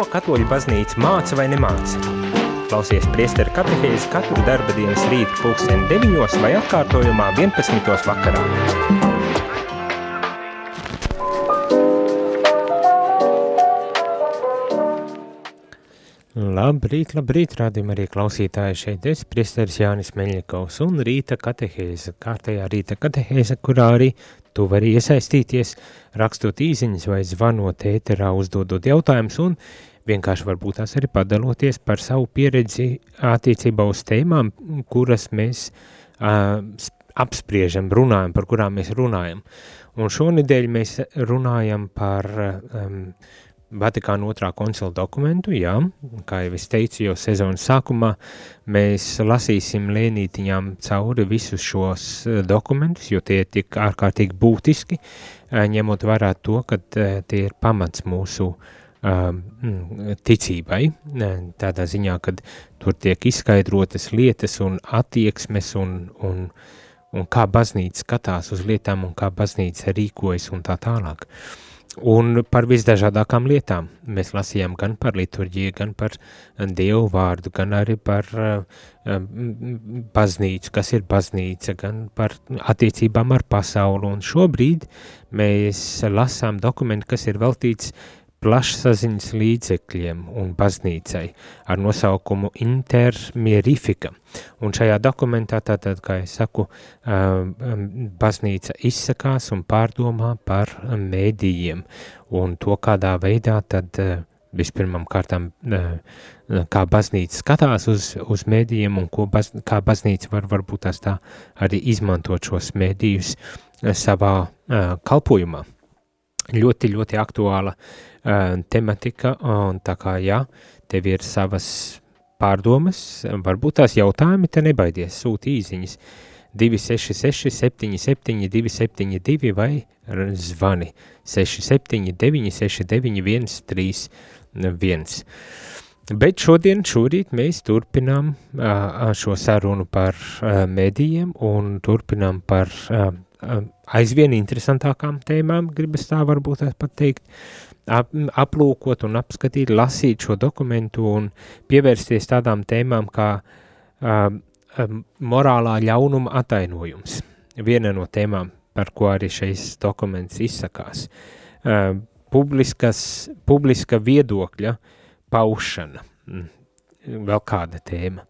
Ko katoļu baznīca māca vai nemāca? Klausies priesteru katehēzi katru darba dienas rītu pulksteni 9 vai atkārtojumā 11. vakarā. Labrīt, labrīt, rādījumā arī klausītāji šeit es, priesteris Jānis Meļņikovs un rīta katehēze, kārtējā rīta katehēze, kurā arī tu vari iesaistīties, rakstot īziņas vai zvanot ēterā, uzdodot jautājumus un vienkārši varbūt tās arī padaloties par savu pieredzi attiecībā uz tēmām, kuras mēs uh, apspriežam, runājam, par kurām mēs runājam. Un šonedēļ mēs runājam par um, Vatikāna otrā koncila dokumentu, jā, kā jau es teicu, jau sezonas sākumā mēs lasīsim lēnītiņām cauri visus šos dokumentus, jo tie ir tik ārkārtīgi būtiski, ņemot vērā to, ka tie ir pamats mūsu um, ticībai, tādā ziņā, kad tur tiek izskaidrotas lietas un attieksmes un, un, un kā baznīca skatās uz lietām un kā baznīca rīkojas un tā tālāk. Uh, Un par visdažādākām lietām. Mēs lasījām gan par liturģiju, gan par dievu vārdu, gan arī par uh, baznīcu, kas ir baznīca, gan par attiecībām ar pasauli. Un šobrīd mēs lasām dokumentu, kas ir veltīts plašsaziņas līdzekļiem un baznīcai ar nosaukumu Intermierifika. Un šajā dokumentā tātad, kā es saku, baznīca izsakās un pārdomā par mēdījiem un to, kādā veidā tad vispirmam kārtām, kā baznīca skatās uz, uz mēdījiem un ko baz, kā baznīca var varbūt tās tā arī izmantot šos mēdījus savā kalpojumā. Ļoti, ļoti aktuāla uh, tematika, un tā kā jā, tev ir savas pārdomas, varbūt tās jautājumi, te nebaidies, sūti īziņas 266 77 272 vai zvani. 679 69 131. Bet šodien, šorīt mēs turpinām uh, šo sarunu par uh, medijiem un turpinām par uh, aizvien interesantākām tēmām, gribas tā varbūt pat teikt, ap, aplūkot un apskatīt, lasīt šo dokumentu un pievērsties tādām tēmām kā uh, morālā ļaunuma atainojums. Viena no tēmām, par ko arī šis dokuments izsakās. Publiskas, publiska viedokļa paušana, mm, vēl kāda tēma.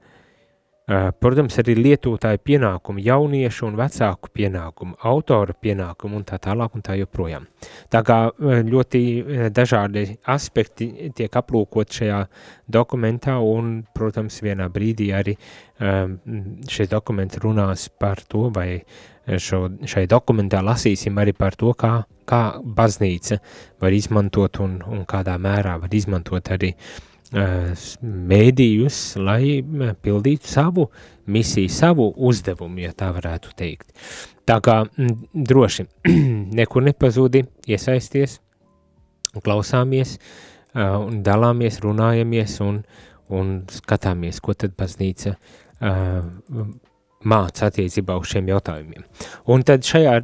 Eh, protams, arī lietotāju pienākumu, jauniešu un vecāku pienākumu, autora pienākumu un tā tālāk un tā joprojām. Tā kā eh, ļoti eh, dažādi aspekti tiek aplūkot šajā dokumentā un, protams, vienā brīdī arī šis dokuments runās par to, vai šo, šai dokumentā lasīsim arī par to, kā, kā baznīca var izmantot un, un kādā mērā var izmantot arī uh, mēdījus, lai pildītu savu misiju, savu uzdevumu, ja tā varētu teikt. Tā kā droši nekur nepazūdi iesaisties, klausāmies un dalāmies, runājamies un, un skatāmies, ko tad baznīca māca attiecībā uz šiem jautājumiem. Un tad šajā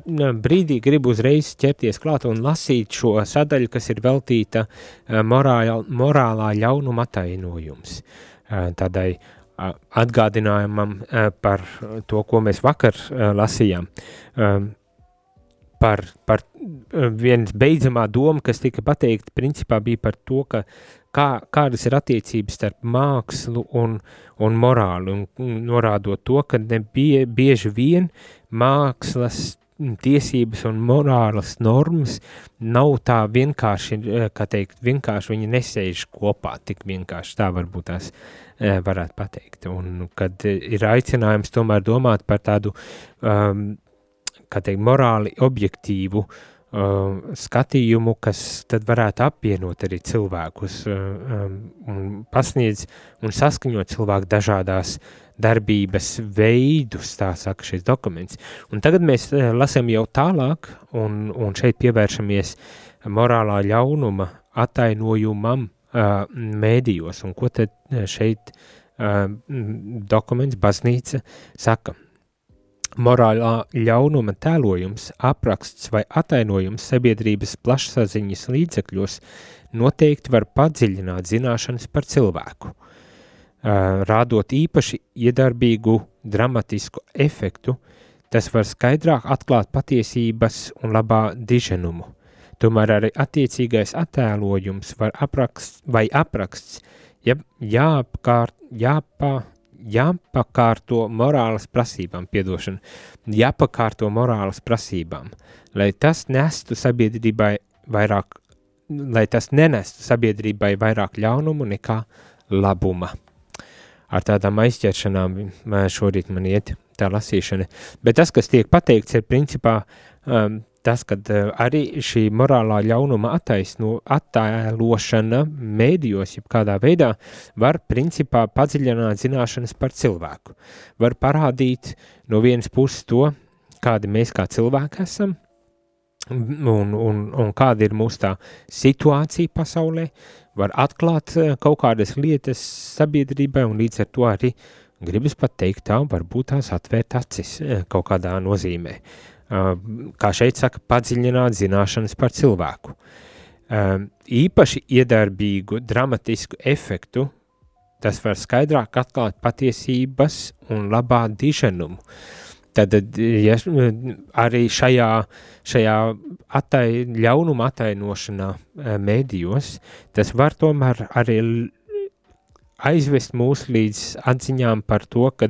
brīdī gribu uzreiz ķerties klāt un lasīt šo sadaļu, kas ir veltīta morāla, morālā ļaunuma atainojums. Tādai atgādinājumam par to, ko mēs vakar lasījām. Par, par vienas beidzamā doma, kas tika pateikta, principā bija par to, ka kā, kādas ir attiecības starp mākslu un, un morāli, un norādot to, ka ne bie, bieži vien mākslas tiesības un morālas normas nav tā vienkārši, eh, kā teikt, vienkārši viņi nesēž kopā, tik vienkārši tā varbūt tās eh, varētu pateikt. Un kad ir aicinājums tomēr domāt par tādu, um, kā teikt, morāli objektīvu uh, uh, skatījumu, kas tad varētu apvienot arī cilvēkus uh, um, un pasniedz un saskaņot cilvēku dažādās darbības veidus, tā saka šis dokuments. Un tagad mēs uh, lasām jau tālāk un, un šeit pievēršamies morālā ļaunuma atainojumam uh, mēdījos un ko tad uh, šeit uh, dokuments baznīca saka. Morālā ļaunuma tēlojums, apraksts vai atainojums sabiedrības plašsaziņas līdzekļos noteikti var padziļināt zināšanas par cilvēku, rādot īpaši iedarbīgu dramatisku efektu, tas var skaidrāk atklāt patiesības un labā diženumu. Tomēr arī attiecīgais attēlojums var apraksts vai apraksts ja, jāapkārt, jāpā, jāpakārto morālas prasībām, piedošana, jāpakārto morālas prasībām, lai tas nestu sabiedrībai vairāk, lai tas nenestu sabiedrībai vairāk ļaunumu nekā labuma. Ar tādām aizķeršanām šorīt man iet tā lasīšana, bet tas, kas tiek pateikts, ir principā um, tas, ka uh, arī šī morālā ļaunuma attaisno, attēlošana mēdījos, jeb kādā veidā, var principā padziļināt zināšanas par cilvēku. Var parādīt no vienas puses to, kādi mēs kā cilvēki esam, un, un, un kāda ir mūsu tā situācija pasaulē, var atklāt uh, kaut kādas lietas sabiedrībai, un līdz ar to arī gribas pat teikt tā, varbūt tās atvērt acis uh, kaut kādā nozīmē. Uh, kā šeit saka, padziļināt zināšanas par cilvēku. Īpaši iedarbīgu dramatisku efektu tas var skaidrāk atklāt patiesības un labā diženumu. Tad ja, arī šajā, šajā attai, ļaunuma attainošanā mēdījos, tas var tomēr arī aizvest mūs līdz atziņām par to, ka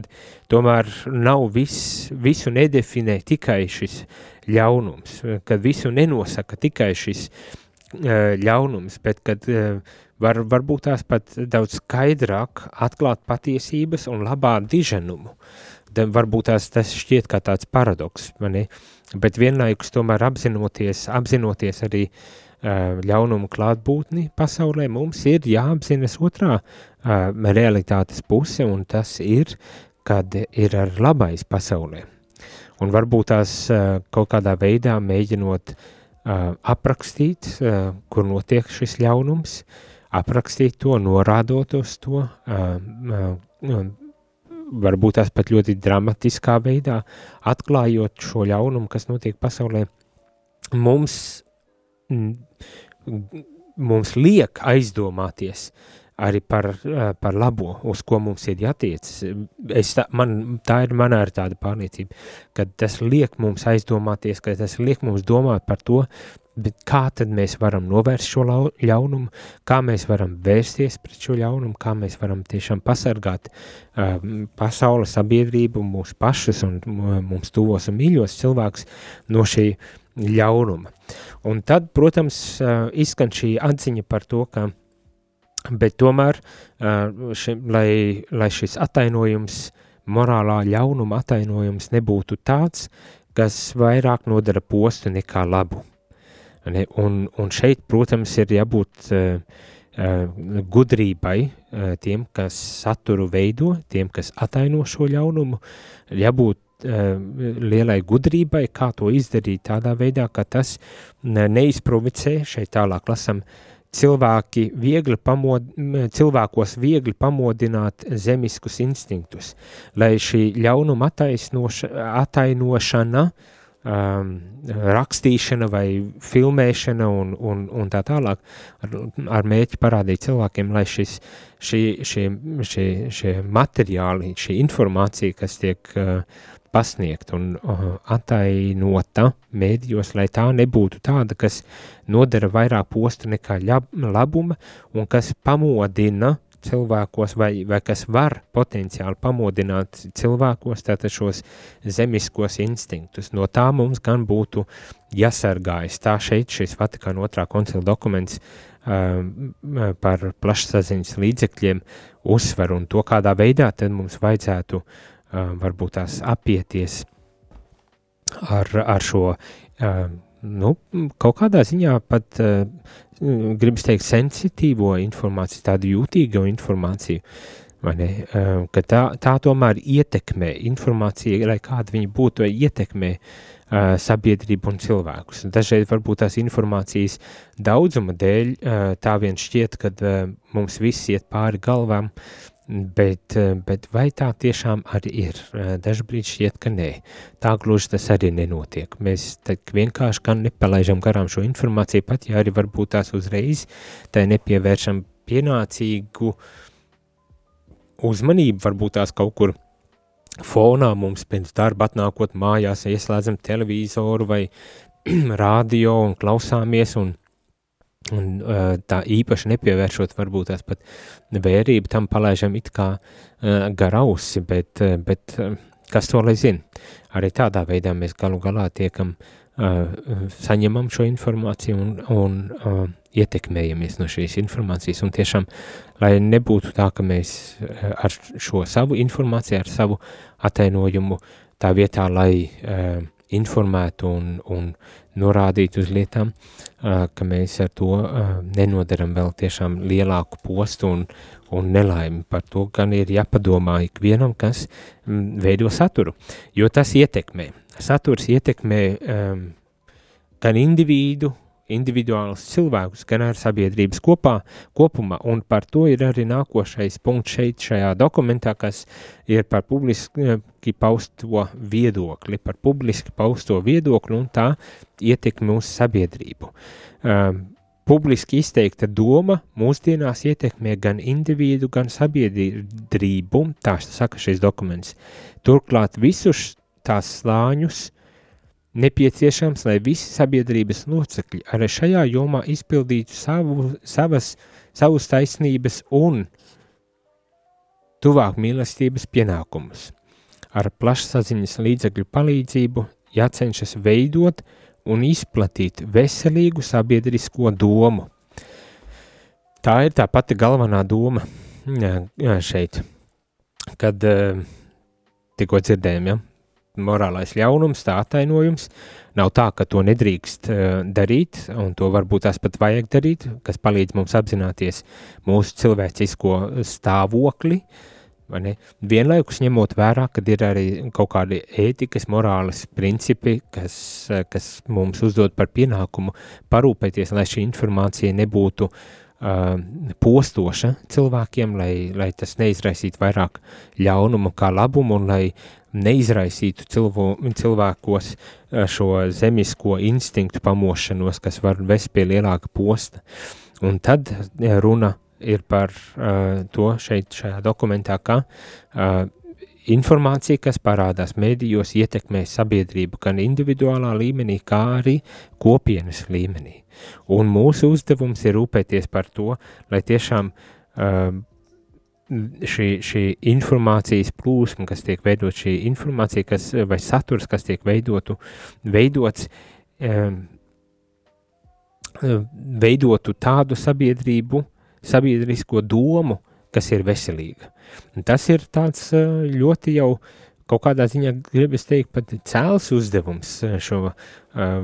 tomēr nav viss, visu nedefinē tikai šis ļaunums, kad visu nenosaka tikai šis uh, ļaunums, bet kad uh, var, varbūt tās pat daudz skaidrāk atklāt patiesības un labā diženumu. Varbūt tās tas šķiet kā tāds paradoks, mani, bet vienlaikus tomēr apzinoties, apzinoties arī uh, ļaunumu klātbūtni pasaulē, mums ir jāapzinas otrā uh, realitātes puse, un tas ir, kad ir ar labais pasaulē. Un varbūt tās uh, kaut kādā veidā mēģinot aprakstīt, kur notiek šis ļaunums, aprakstīt to, norādot uz to, varbūt tās pat ļoti dramatiskā veidā, atklājot šo ļaunumu, kas notiek pasaulē, mums mums liek aizdomāties arī par, eh, par labo, uz ko mums ir jātiec. Es tā, man, tā ir manā ir tāda pārliecība, ka tas liek mums aizdomāties, ka tas liek mums domāt par to, bet kā tad mēs varam novērst šo ļaunumu, kā mēs varam vērsties pret šo ļaunumu, kā mēs varam tiešām pasargāt uh, pasaules sabiedrību, mūsu pašus un uh, mums tuvos un mīļos cilvēkus no šī ļaunuma. Un tad, protams, izskan šī atziņa par to, ka, bet tomēr, ši, lai, lai šis atainojums, morālā ļaunuma atainojums nebūtu tāds, kas vairāk nodara postu nekā labu. Un, un šeit, protams, ir jābūt uh, gudrībai tiem, kas saturu veido, tiem, kas ataino šo ļaunumu, jābūt lielai gudrībai, kā to izdarīt tādā veidā, ka tas neizprovicē, šeit tālāk lasam, cilvēki viegli pamod, cilvēkos viegli pamodināt zemiskus instinktus, lai šī ļaunuma atainošana, um, rakstīšana vai filmēšana un, un, un tā tālāk ar, ar mēķi parādīt cilvēkiem, lai šis, šī, šie, šie, šie materiāli, šī informācija, kas tiek uh, pasniegt un uh, atainota mēdījos, lai tā nebūtu tāda, kas nodara vairāk posta nekā ļab, labuma un kas pamodina cilvēkos vai, vai kas var potenciāli pamodināt cilvēkos tātad šos zemiskos instinktus. No tā mums gan būtu jāsargājas. Tā šeit šis Vatikāna otrā koncila dokuments uh, par plašsaziņas līdzekļiem uzsver un to, kādā veidā tad mums vajadzētu uh, varbūt tās apieties ar, ar šo, nu, kaut kādā ziņā pat, gribas teikt, sensitīvo informāciju, tādu jūtīgu informāciju, ne, ka tā, tā tomēr ietekmē informācija, lai kāda viņa būtu, ietekmē uh, sabiedrību un cilvēkus. Dažreiz varbūt tās informācijas daudzuma dēļ uh, tā vien šķiet, ka uh, mums viss iet pāri galvām, uh, bet vai tā tiešām arī ir? Uh, dažbrīd šķiet, ka nē. Tā gluži tas arī nenotiek. Mēs vienkārši gan nepalaižam garām šo informāciju, pat ja arī varbūt tās uzreiz tai nepievēršam pienācīgu uzmanību, varbūt tās kaut kur fonā mums pēc darba atnākot mājās, ieslēdzam televizoru vai rādio un klausāmies un, un tā īpaši nepievēršot varbūt tās pat vērību, tam palaižam it kā gar ausi, bet, bet kas to lai zina. Arī tādā veidā mēs galu galā tiekam, saņemam šo informāciju un, un ietekmējamies no šīs informācijas un tiešām, lai nebūtu tā, ka mēs eh, ar šo savu informāciju, ar savu atainojumu tā vietā, lai uh, informētu un, un norādītu uz lietām, ka mēs ar to nenodaram vēl tiešām lielāku postu un, un nelaimi. Par to gan ir jāpadomā ikvienam, kas veido saturu, jo tas ietekmē. Saturs ietekmē um, gan individu, individuālus cilvēkus, gan ar sabiedrības kopā, kopumā, un par to ir arī nākošais punkts šeit šajā dokumentā, kas ir par publiski pausto viedokli, par publiski pausto viedokli un tā ietekmi uz sabiedrību. Um, publiski izteikta doma mūsdienās ietekmē gan individu, gan sabiedrību, tā saka šis dokuments. Turklāt visus tās slāņus Nepieciešams, lai visi sabiedrības locekļi arī šajā jomā izpildītu savu, savas, savus taisnības un tuvāk mīlestības pienākumus. Ar plašsaziņas līdzekļu palīdzību jācenšas veidot un izplatīt veselīgu sabiedrisko domu. Tā ir tā pati galvenā doma šeit, kad uh, tikko dzirdējām, ja, morālais ļaunums, tā attainojums. Nav tā, ka to nedrīkst uh, darīt, un to varbūt tās pat vajag darīt, kas palīdz mums apzināties mūsu cilvēcisko stāvokli. Vienlaikus ņemot vērā, ka ir arī kaut kādi ētikas, morāles principi, kas, kas mums uzdod par pienākumu parūpēties, lai šī informācija nebūtu uh, postoša cilvēkiem, lai, lai tas neizraisītu vairāk ļaunumu kā labumu, un lai, neizraisītu cilvē, cilvēkos šo zemisko instinktu pamošanos, kas var vest pie lielāka posta. Un tad runa ir par uh, to šeit šajā dokumentā, ka uh, informācija, kas parādās mēdījos, ietekmē sabiedrību gan individuālā līmenī, kā arī kopienas līmenī. Un mūsu uzdevums ir rūpēties par to, lai tiešām uh, šī, šī informācijas plūsma, kas tiek veidot, šī informācija, kas, vai saturs, kas tiek veidotu, veidots, um, veidotu tādu sabiedrību, sabiedrisko domu, kas ir veselīga. Un tas ir tāds ļoti jau kaut kādā ziņā, gribas teikt, pat cēls uzdevums šo uh,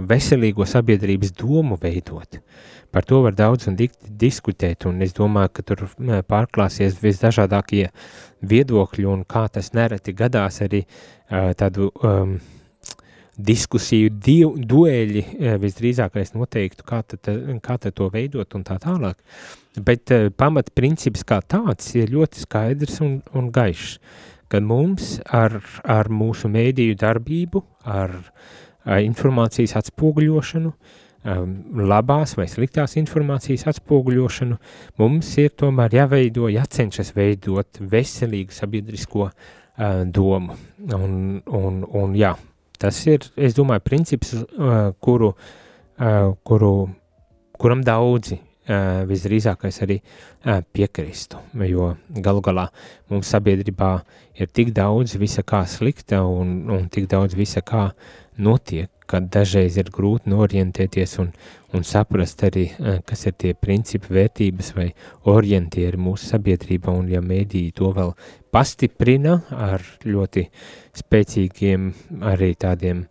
veselīgo sabiedrības domu veidot. Par to var daudz un diskutēt, un es domāju, ka tur pārklāsies visdažādākie viedokļi, un kā tas nereti gadās arī tādu um, diskusiju div, dueļi uh, visdrīzākais noteiktu, kā tad, kā tad to veidot un tā tālāk. Bet uh, pamat princips kā tāds ir ļoti skaidrs un, un gaišs, kad mums ar, ar mūsu mēdīju darbību, ar, ar informācijas atspoguļošanu, labās vai sliktās informācijas atspoguļošanu, mums ir tomēr jāveido, jācenšas veidot veselīgu sabiedrisko uh, domu. Un, un, un jā, tas ir, es domāju, princips, uh, kuru, uh, kuru, kuram daudzi uh, visdrīzākais arī piekristu, jo galu galā mums sabiedrībā ir tik daudz visa kā slikta un, un tik daudz visa kā notiek, kad dažreiz ir grūti norientēties un, un saprast arī, eh, kas ir tie principi, vērtības vai orientieri mūsu sabiedrībā, un ja mēdīji to vēl pastiprina ar ļoti spēcīgiem arī tādiem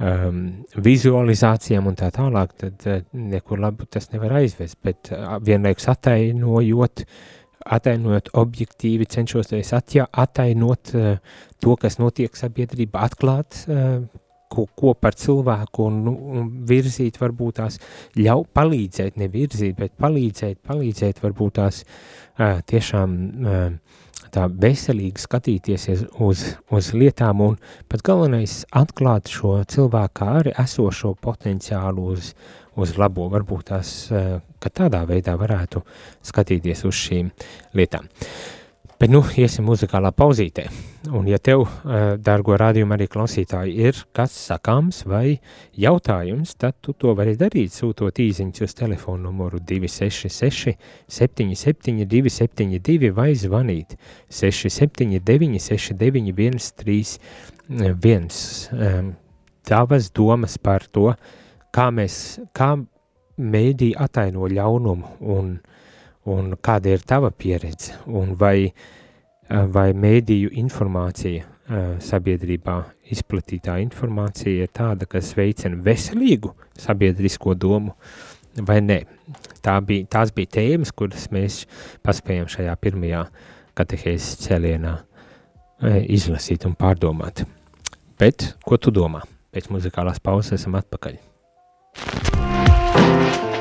um, vizualizācijām un tā tālāk, tad uh, nekur labu tas nevar aizvest, bet uh, vienlaikus atainojot, atainojot objektīvi, cenšoties atja, atainot uh, to, kas notiek sabiedrībā, atklāt uh, ko, ko par cilvēku un, un virzīt varbūt tās, ļau, palīdzēt, nevirzīt, bet palīdzēt, palīdzēt varbūt tās uh, tiešām uh, tā veselīgi skatīties uz, uz lietām un pat galvenais atklāt šo cilvēku arī esošo potenciālu uz, uz labo, varbūt tās, ka tādā veidā varētu skatīties uz šīm lietām. Bet nu, iesim muzikālā pauzītē. Un ja tev, dārgo rādījumu arī klausītāji, ir kas sakāms vai jautājums, tad tu to vari darīt, sūtot īziņus uz telefonu numuru 266 77 272 vai zvanīt 679 69 131. Tavas domas par to, kā mēs, kā mēdī ataino ļaunumu un uh, un kāda ir tava pieredze, un vai, eh, vai mēdīju informācija eh, sabiedrībā izplatītā informācija ir tāda, kas veicina veselīgu sabiedrisko domu, vai nē. Tā bija, tās bija tēmas, kuras mēs paspējam šajā pirmajā katehēzes cēlienā eh, izlasīt un pārdomāt. Bet, ko tu domā? Pēc muzikālās pauzes esam atpakaļ.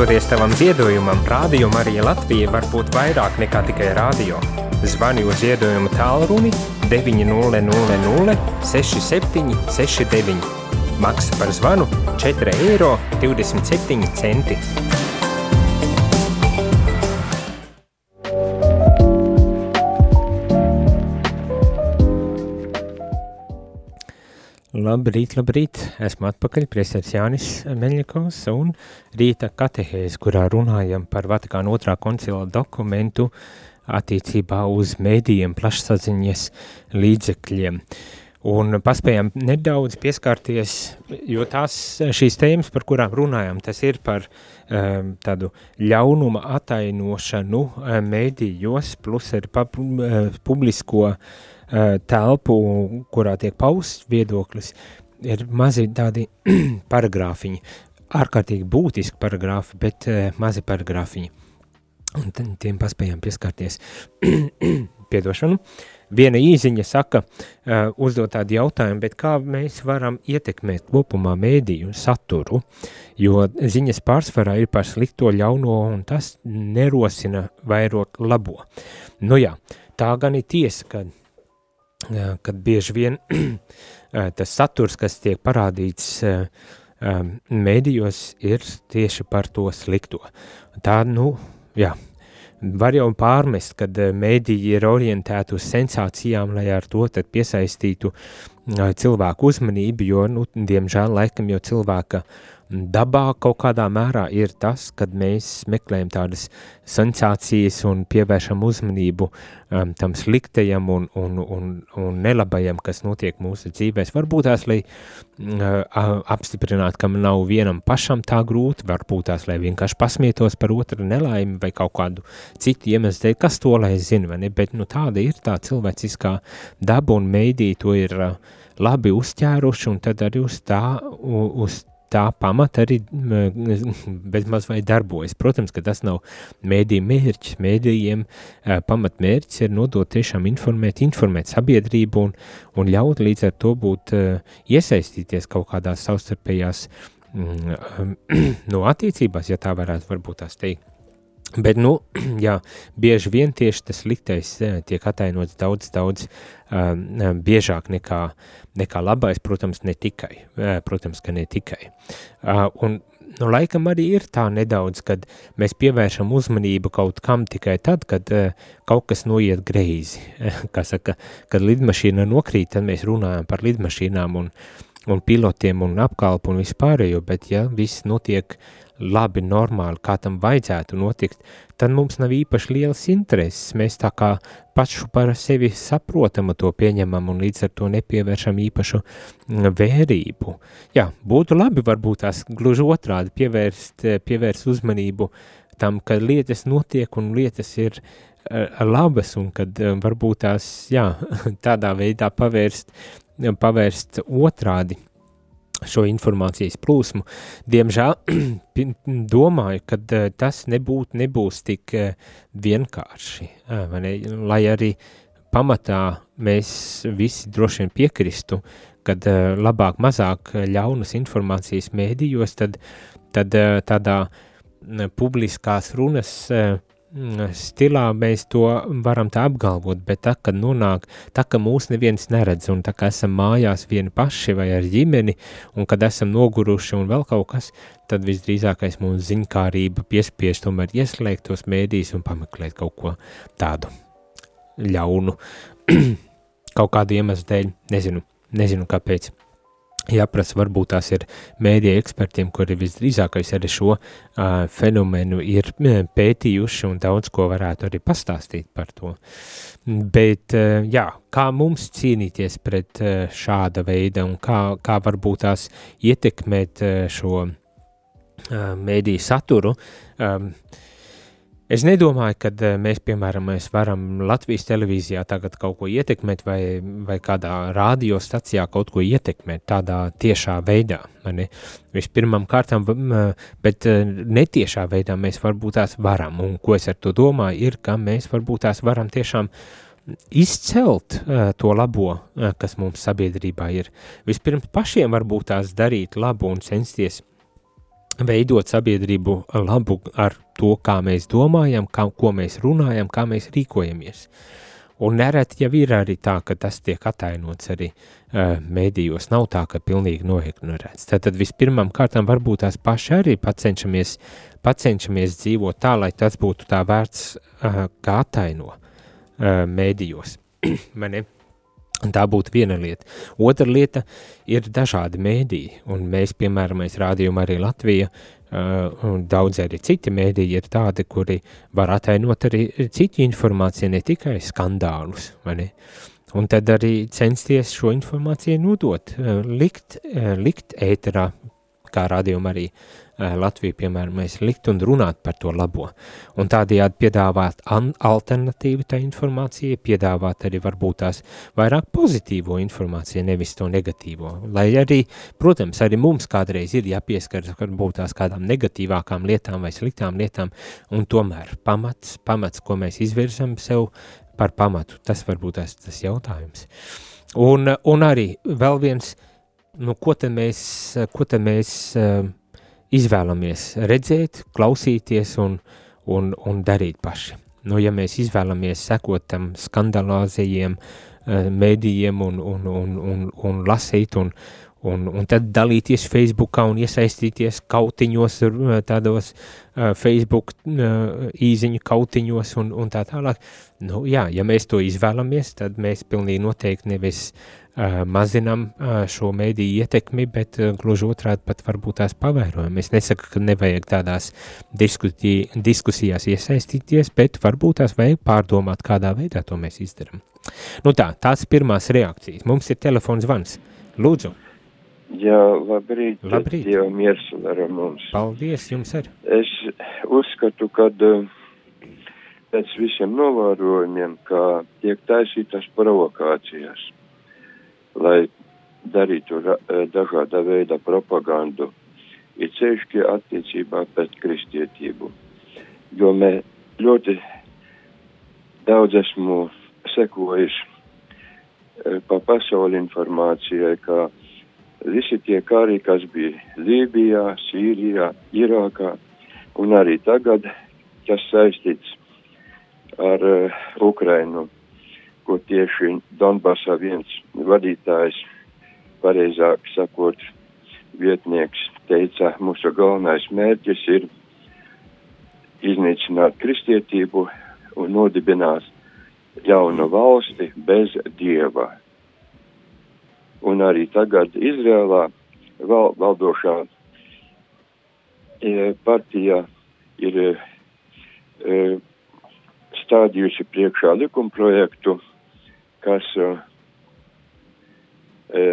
Pateicoties tavam ziedojumam, Rādio Marija Latvija var būt vairāk nekā tikai rādio. Zvani uz ziedojumu tālruni 900 67 69. Maksa par zvanu 4 eiro 27 centi. Labrīt, labrīt! Esmu atpakaļ, priesteris Jānis Meļņakovs un rīta katehēs, kurā runājam par Vatikāna otrā koncila dokumentu attiecībā uz mēdījiem plašsaziņas līdzekļiem. un paspējām nedaudz pieskārties, jo tās šīs tēmas, par kurām runājām, tas ir par um, tādu ļaunuma atainošanu um, mēdījos, plus arī pa, um, publisko uh, telpu, kurā tiek pausts viedoklis, ir mazi tādi paragrāfiņi, ārkārtīgi būtiski paragrāfi, bet uh, mazi paragrāfiņi. Un tiem paspējām pieskārties piedošanu. Viena īziņa saka, uh, uzdot tādu jautājumu, bet kā mēs varam ietekmēt kopumā mēdīju saturu, jo ziņas pārsvarā ir par slikto ļauno un tas nerosina vairot labo. Nu jā, tā gan ir tiesa, ka, uh, kad bieži vien tas saturs, kas tiek parādīts uh, mēdījos, ir tieši par to slikto. Tā, nu, jā, var jau pārmest, kad eh, mēdīji ir orientēti uz sensācijām, lai ar to piesaistītu eh, cilvēku uzmanību, jo, nu, diemžēl, laikam jau cilvēka dabā kaut kādā mērā ir tas, kad mēs meklējam tādas sensācijas un pievēršam uzmanību um, tam sliktajam un, un, un, un nelabajam, kas notiek mūsu dzīvēs. Varbūt tās, lai uh, apstiprinātu, ka nav vienam pašam tā grūti, varbūt tās, lai vienkārši pasmietos par otru nelaimi vai kaut kādu citu iemeslu dēļ, kas to lai zina, vai ne, bet nu tāda ir tā cilvēciskā daba un meidī to ir uh, labi uzķēruši un tad arī uz tā, uz tā pamata arī bezmaz vai darbojas. Protams, ka tas nav mēdīju mērķis. Mēdījiem pamatmērķis ir nodot tiešām informēt, informēt sabiedrību un, un ļaut līdz ar to būt iesaistīties kaut kādās savstarpējās mm, no attiecībās, ja tā varētu varbūt tās teikt. Bet, nu, jā, bieži vien tieši tas sliktais tiek atainots daudz, daudz uh, biežāk nekā, nekā labais, protams, ne tikai, uh, protams, ka ne tikai. Uh, un, nu, laikam arī ir tā nedaudz, kad mēs pievēršam uzmanību kaut kam tikai tad, kad uh, kaut kas noiet greizi. Kā saka, kad lidmašīna nokrīt, tad mēs runājam par lidmašīnām un, un pilotiem un apkalpu un vispārējo, bet ja viss notiek labi, normāli, kā tam vajadzētu notikt, tad mums nav īpaši liels intereses. Mēs tā kā pašu par sevi saprotamu to pieņemam un līdz ar to nepievēršam īpašu mm, vērību. Jā, būtu labi varbūt tās gluži otrādi pievērst, pievērst uzmanību tam, ka lietas notiek un lietas ir uh, labas un kad uh, varbūt tās, jā, tādā veidā pavērst, pavērst otrādi šo informācijas plūsmu. Diemžēl domāju, ka uh, tas nebūt, nebūs tik uh, vienkārši, uh, ne? lai arī pamatā mēs visi droši vien piekristu, kad labāk mazāk ļaunas informācijas mēdījos, tad, tad tādā uh, publiskās runas uh, Mm, stilā mēs to varam tā apgalvot, bet tā, kad nonāk, tā, ka mūs neviens neredz, un tā, ka esam mājās vieni paši vai ar ģimeni, un kad esam noguruši un vēl kaut kas, tad visdrīzākais mums ziņkārība piespiež tomēr ieslēgt tos mēdīs un pameklēt kaut ko tādu ļaunu, kaut kādu iemeslu dēļ, nezinu, nezinu kāpēc jāprasa, varbūt tās ir mēdīja ekspertiem, kuri visdrīzākais arī šo uh, fenomenu ir pētījuši un daudz ko varētu arī pastāstīt par to. Bet, uh, jā, kā mums cīnīties pret uh, šāda veida un kā, kā varbūt tās ietekmēt uh, šo uh, mēdīju saturu, um, Es nedomāju, ka eh, mēs, piemēram, mēs varam Latvijas televīzijā tagad kaut ko ietekmēt vai, vai kādā radiostacijā kaut ko ietekmēt tādā tiešā veidā. Vispirmām kārtām, bet eh, netiešā veidā mēs varbūt tās varam. Un ko es ar to domāju, ir, ka mēs varbūt tās varam tiešām izcelt uh, to labo, uh, kas mums sabiedrībā ir. Vispirms pašiem varbūt tās darīt labu un censties veidot sabiedrību labu ar to, kā mēs domājam, kā, ko mēs runājam, kā mēs rīkojamies. Un nereti jau ir arī tā, ka tas tiek atainots arī uh, mēdījos. Nav tā, ka pilnīgi noignorēts. Tad vispirmām kārtām varbūt tās paši arī pacenšamies, pacenšamies dzīvot tā, lai tas būtu tā vērts, uh, kā ataino uh, mēdījos. Tā būtu viena lieta. Otra lieta ir dažādi mēdīji, un mēs, piemēram, mēs rādījām arī Latviju, uh, un daudz arī citi mēdīji ir tādi, kuri var atainot arī citu informāciju, ne tikai skandālus, vai ne? un tad arī censties šo informāciju nodot, likt, likt ēterā, kā rādījuma arī Latviju, piemēram, mēs likt un runāt par to labo, un tādējādi piedāvāt alternatīvu tā informācija, piedāvāt arī varbūt tās vairāk pozitīvo informāciju, nevis to negatīvo, lai arī, protams, arī mums kādreiz ir jāpieskaras varbūt tās kādām negatīvākām lietām vai sliktām lietām, un tomēr pamats, pamats, ko mēs izvirzam sev par pamatu, tas varbūt tas, tas jautājums. Un, un arī vēl viens, nu, ko te mēs, ko te mēs uh, izvēlamies redzēt, klausīties un, un, un darīt paši. Nu, ja mēs izvēlamies sekot tam skandalāzajiem uh, mēdījiem un, un, un, un, un lasīt un, un, un tad dalīties Facebookā un iesaistīties kautiņos, tādos uh, Facebook uh, īziņu kautiņos un, un tā tālāk. Nu, jā, ja mēs to izvēlamies, tad mēs pilnīgi noteikti nevis uh, mazinam uh, šo mēdīju ietekmi, bet uh, gluži otrādi pat varbūt tās pavērojam. Es nesaku, ka nevajag tādās diskusijās iesaistīties, bet varbūt tās vajag pārdomāt, kādā veidā to mēs izdaram. Nu tā, tās pirmās reakcijas. Mums ir telefons zvans. Lūdzu. Jā, labrīt. Labrīt. Dievu miers ar mums. Paldies jums ar. Es uzskatu, kad uh, pēc visiem novērojumiem, kā tiek taisītas provokācijas, lai darītu uh, dažāda veida propagandu, ir ceļšķi attiecībā pret kristietību. Jo mē ļoti daudz esmu sekojis uh, pa pasauli informācijai, ka visi tie kari, kas bija Lībijā, Sīrijā, Irākā un arī tagad, kas saistīts ar uh, Ukrainu, ko tieši Donbasā viens vadītājs, pareizāk sakot, vietnieks teica, mūsu galvenais mērķis ir iznīcināt kristietību un nodibināt jaunu valsti bez dieva un arī tagad Izrēlā val, valdošā e, partija ir e, e, stādījusi priekšā likumprojektu, kas e, e,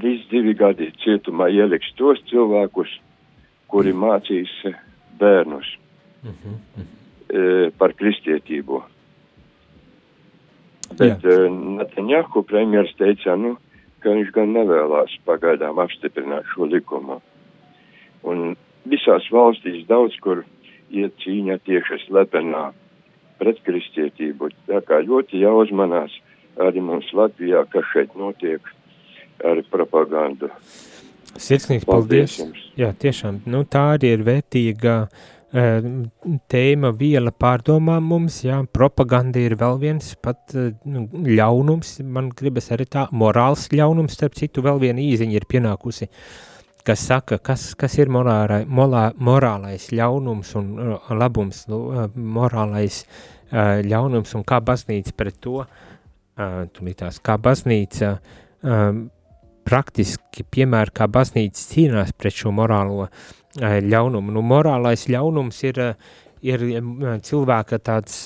līdz divi gadi cietumā ieliks tos cilvēkus, kuri mācīs bērnus mm -hmm. e, par kristietību. Bet uh, Netanjahu premjeras teica, nu, ka viņš gan nevēlās pagaidām apstiprināt šo likumu. Un visās valstīs daudz kur iet cīņa tieši slepenā pret kristietību. Tā kā ļoti jāuzmanās arī mums Latvijā, kas šeit notiek ar propagandu. Sirsnīgs paldies! paldies jums. Jā, tiešām, nu tā arī ir vērtīga uh, tēma viela pārdomām mums, jā, propaganda ir vēl viens pat nu, ļaunums, man gribas arī tā, morāls ļaunums, starp citu vēl viena īziņa ir pienākusi, kas saka, kas, kas ir morārai, morā, morālais ļaunums un uh, labums, uh, morālais uh, ļaunums un kā baznīca pret to, uh, tulītās, kā baznīca uh, praktiski, piemēram, kā baznīca cīnās pret šo morālo uh, ļaunumu. Nu, morālais ļaunums ir, ir cilvēka tāds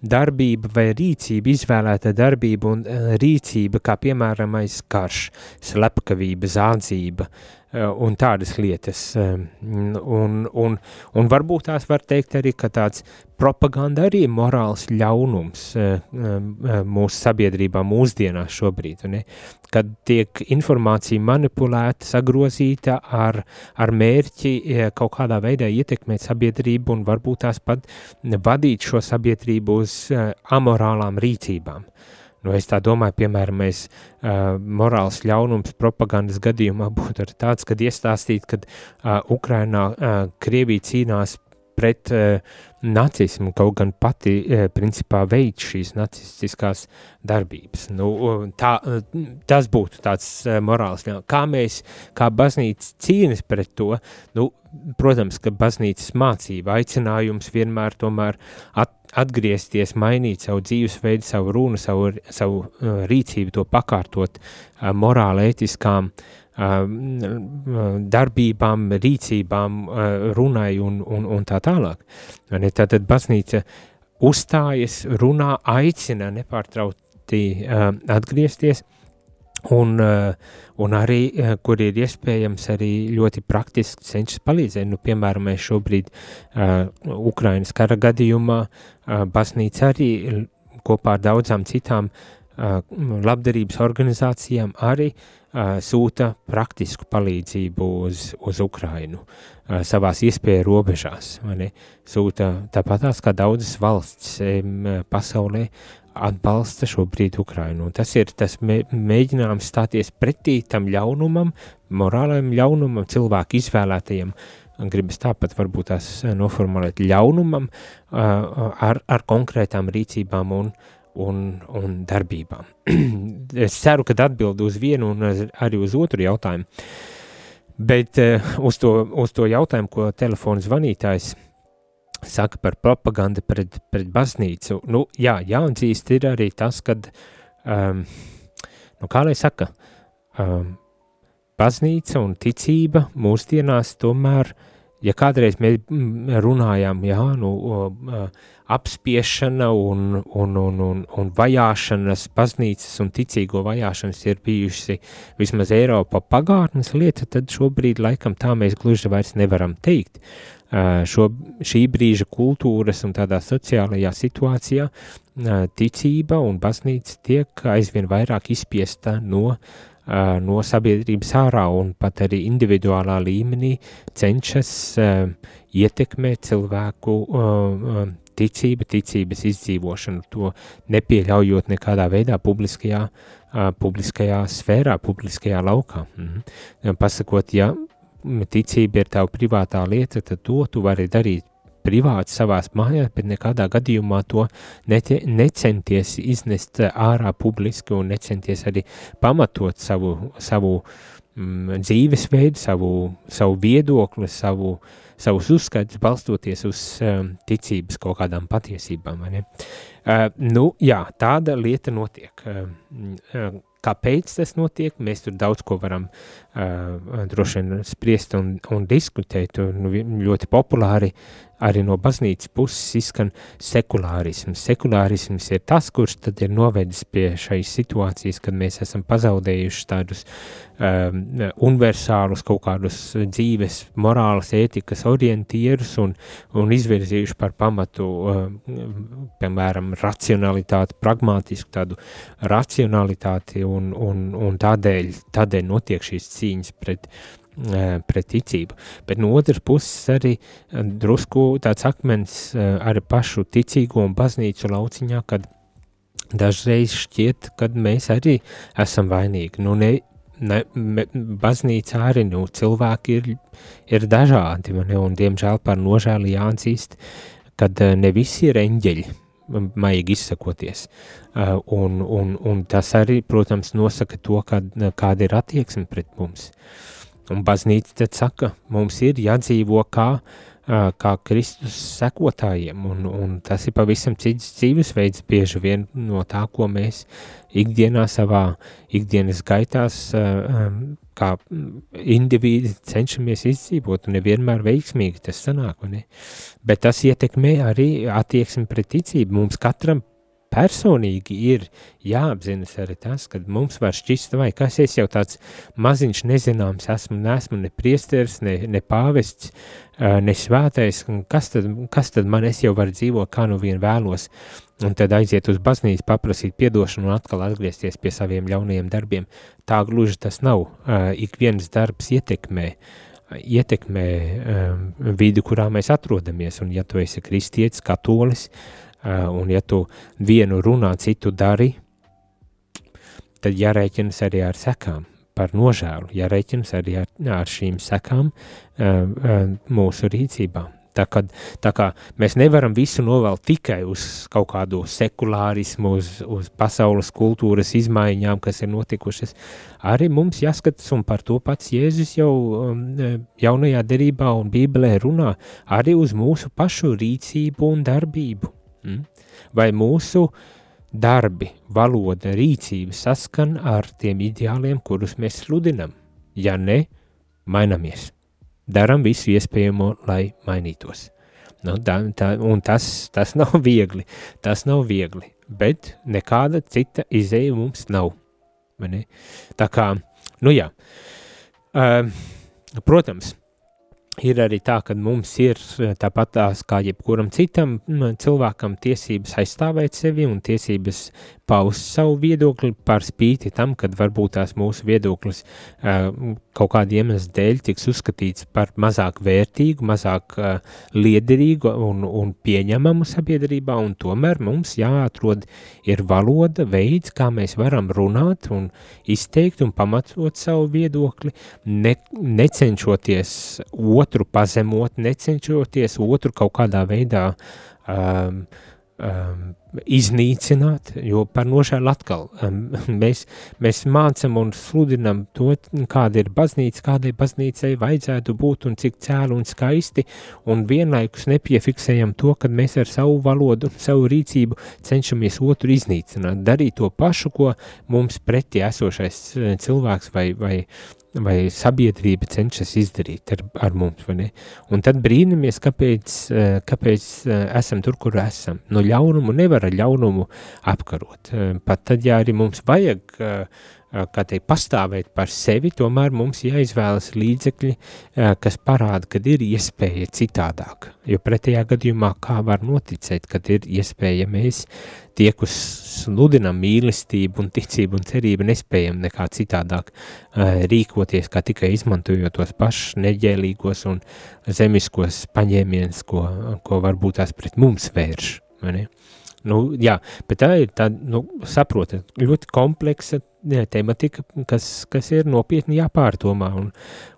darbība vai rīcība, izvēlēta darbība un rīcība, kā piemēram karš, slepkavība, zādzība, Eh, un tādas lietas. Eh, un, un, un varbūt tās var teikt arī, ka tāds propaganda arī ir morāls ļaunums eh, mūsu sabiedrībā mūsdienās šobrīd, ne? kad tiek informācija manipulēta, sagrozīta ar, ar mērķi kaut kādā veidā ietekmēt sabiedrību un varbūt tās pat vadīt šo sabiedrību uz amorālām rīcībām. Uh, Nu, es tā domāju, piemēram, mēs uh, morāls ļaunums propagandas gadījumā būtu tāds, kad iestāstīt, kad uh, Ukrainā uh, Krievija cīnās pret uh, nacismu, kaut gan pati uh, principā veids šīs nacistiskās darbības. Nu, tā, uh, tas būtu tāds uh, morāls. Kā mēs, kā baznīca cīnas pret to, nu, protams, ka baznīcas mācība aicinājums vienmēr tomēr at, atgriezties, mainīt savu dzīvesveidu, savu runu, savu, savu uh, rīcību, to pakārtot uh, morāli ētiskām uh, darbībām, rīcībām, uh, runai un, un, un tā tālāk. Tātad baznīca uzstājas, runā, aicina nepārtraukt aicināti uh, atgriezties, un, uh, un arī, uh, kur ir iespējams arī ļoti praktiski cenšas palīdzēt. Nu, piemēram, mēs šobrīd uh, Ukrainas kara gadījumā uh, baznīca arī kopā ar daudzām citām uh, labdarības organizācijām arī uh, sūta praktisku palīdzību uz, uz Ukrainu uh, savās iespēju robežās. Sūta tāpatās kā daudzas valsts um, pasaulē atbalsta šobrīd Ukrainu. Tas ir tas mē, mēģinājums stāties pretī tam ļaunumam, morālajam ļaunumam, cilvēku izvēlētajam, gribas tāpat varbūt tās noformulēt ļaunumam ar, ar konkrētām rīcībām un, un, un darbībām. es ceru, ka atbild uz vienu un arī uz otru jautājumu, bet uz to, uz to jautājumu, ko telefona zvanītājs saka par propagandu pret, pret baznīcu. Nu, jā, jāatzīst ir arī tas, kad, um, nu, kā lai saka, um, baznīca un ticība mūsdienās tomēr, ja kādreiz mēs runājām, jā, nu, uh, apspiešana un, un, un, un, un vajāšanas, baznīcas un ticīgo vajāšanas ir bijusi vismaz Eiropa pagātnes lieta, tad šobrīd laikam tā mēs gluži vairs nevaram teikt šo, šī brīža kultūras un tādā sociālajā situācijā ticība un baznīca tiek aizvien vairāk izspiesta no, no sabiedrības ārā un pat arī individuālā līmenī cenšas ietekmēt cilvēku ticība, ticības izdzīvošanu, to nepieļaujot nekādā veidā publiskajā, publiskajā sfērā, publiskajā laukā. Mhm. Pasakot, ja ticība ir tava privātā lieta, tad to tu vari darīt privāti savās mājās, bet nekādā gadījumā to netie, necenties iznest ārā publiski un necenties arī pamatot savu, savu mm, dzīvesveidu, savu, savu viedokli, savu, savus uzskatus balstoties uz um, ticības kaut kādām patiesībām. Uh, nu, jā, tāda lieta notiek. Uh, uh, Kāpēc tas notiek? Mēs tur daudz ko varam uh, droši vien spriest un, un diskutēt. Un ļoti populāri arī no baznīcas puses izskan sekulārisms. Sekulārisms ir tas, kurš tad ir novedis pie šīs situācijas, kad mēs esam pazaudējuši tādus um, universālus kaut kādus dzīves, morālas, ētikas orientierus un, un izvirzījuši par pamatu, um, piemēram, racionalitāti, pragmātisku tādu racionalitāti un, un, un tādēļ, tādēļ notiek šīs cīņas pret uh, pret ticību. Bet no otras puses arī drusku tāds akmens ar pašu ticīgo un baznīcu lauciņā, kad dažreiz šķiet, kad mēs arī esam vainīgi. Nu, ne, ne, baznīca arī, nu, cilvēki ir, ir dažādi, man, un diemžēl par nožēli jāatzīst, kad ne visi ir eņģeļi, maigi izsakoties. Un, un, un tas arī, protams, nosaka to, kad, kāda ir attieksme pret mums. Uh, Un baznīca tad saka, mums ir jādzīvo kā, kā Kristus sekotājiem, un, un tas ir pavisam cits dzīvesveids bieži vien no tā, ko mēs ikdienā savā ikdienas gaitās kā individi cenšamies izdzīvot, un nevienmēr veiksmīgi tas sanāk, ne? Bet tas ietekmē arī attieksmi pret ticību. Mums katram personīgi ir jāapzinas arī tas, ka mums var šķist, vai kas es jau tāds maziņš nezināms esmu, neesmu ne priesteris, ne, ne pāvests, ne svētais, kas tad, kas tad man es jau varu dzīvot, kā nu vien vēlos, un tad aiziet uz baznīcu, paprasīt piedošanu un atkal atgriezties pie saviem ļaunajiem darbiem. Tā gluži tas nav. Ik viens darbs ietekmē, ietekmē um, vidi, kurā mēs atrodamies, un ja tu esi kristietis, katolis, uh, Eh, un ja tu vienu runā, citu dari, tad jārēķinas arī ar sekām, par nožēlu, jārēķinas arī ar, ar šīm sekām eh, eh, mūsu rīcībā. Tā, kad, tā kā mēs nevaram visu novelt tikai uz kaut kādu sekulārismu, uz, uz pasaules kultūras izmaiņām, kas ir notikušas, arī mums jāskatās, un par to pats Jēzus jau um, jaunajā derībā un bībelē runā, arī uz mūsu pašu rīcību un darbību. Mm? Vai mūsu darbi, valoda, rīcība saskan ar tiem ideāliem, kurus mēs sludinam? Ja ne, mainamies. Daram visu iespējamo, lai mainītos. Nu, tā, tā, un tas, tas nav viegli. Tas nav viegli. bet nekāda cita izēja mums nav. Tā kā, nu jā, uh, protams, ir arī tā, ka mums ir eh, tāpat tās kā jebkuram citam cilvēkam tiesības aizstāvēt sevi un tiesības paust savu viedokli par spīti tam, kad varbūt tās mūsu viedoklis uh, kaut kāda iemesla dēļ tiks uzskatīts par mazāk vērtīgu, mazāk uh, liederīgu un, un pieņemamu sabiedrībā, un tomēr mums jāatrod ir valoda, veids, kā mēs varam runāt un izteikt un pamatot savu viedokli, ne, necenšoties otru pazemot, necenšoties otru kaut kādā veidā um, um, iznīcināt, jo par nožēlu atkal um, mēs, mēs mācam un sludinam to, kāda ir baznīca, kādai baznīcai vajadzētu būt un cik cēlu un skaisti, un vienlaikus nepiefiksējam to, kad mēs ar savu valodu savu rīcību cenšamies otru iznīcināt, darīt to pašu, ko mums pretī esošais eh, cilvēks vai, vai vai sabiedrība cenšas izdarīt ar, ar mums, vai ne? Un tad brīnamies, kāpēc, eh, kāpēc eh, esam tur, kur esam. No ļaunumu nevar ar ļaunumu apkarot. Eh, pat tad, ja arī mums vajag uh, kā teikt, pastāvēt par sevi, tomēr mums jāizvēlas līdzekļi, kas parāda, kad ir iespēja citādāk. Jo pretējā gadījumā kā var noticēt, kad ir iespēja mēs tie, kas sludinam mīlestību un ticību un cerību, nespējam nekā citādāk rīkoties, kā tikai izmantojot tos pašus neģēlīgos un zemiskos paņēmienus, ko, ko varbūt tās pret mums vērš. Nu, jā, bet tā ir tāda, nu, saprotat, ļoti kompleksa tematika, kas, kas ir nopietni jāpārdomā, un,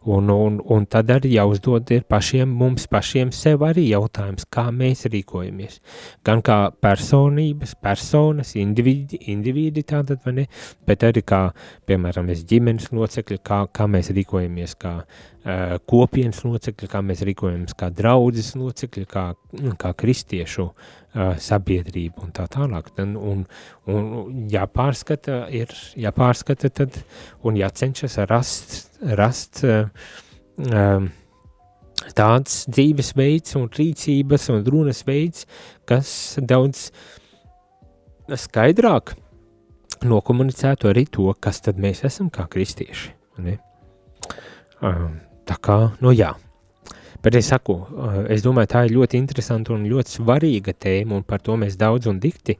un, un, un tad arī jāuzdod ir pašiem, mums pašiem sev arī jautājums, kā mēs rīkojamies. Gan kā personības, personas, individi, individi tātad, vai ne, bet arī kā, piemēram, mēs ģimenes locekļi, kā, kā mēs rīkojamies kā uh, kopienas locekļi, kā mēs rīkojamies kā draudzes locekļi, kā, kā kristiešu uh, sabiedrība un tā tālāk. Un, un, un jāpārskata ir, jā jāpārskata tad, un jācenšas rast, rast um, tāds dzīvesveids un rīcības un runas veids, kas daudz skaidrāk nokomunicētu arī to, kas tad mēs esam kā kristieši. Ne? Um, tā kā, nu jā, Bet es saku, es domāju, tā ir ļoti interesanta un ļoti svarīga tēma, un par to mēs daudz un dikti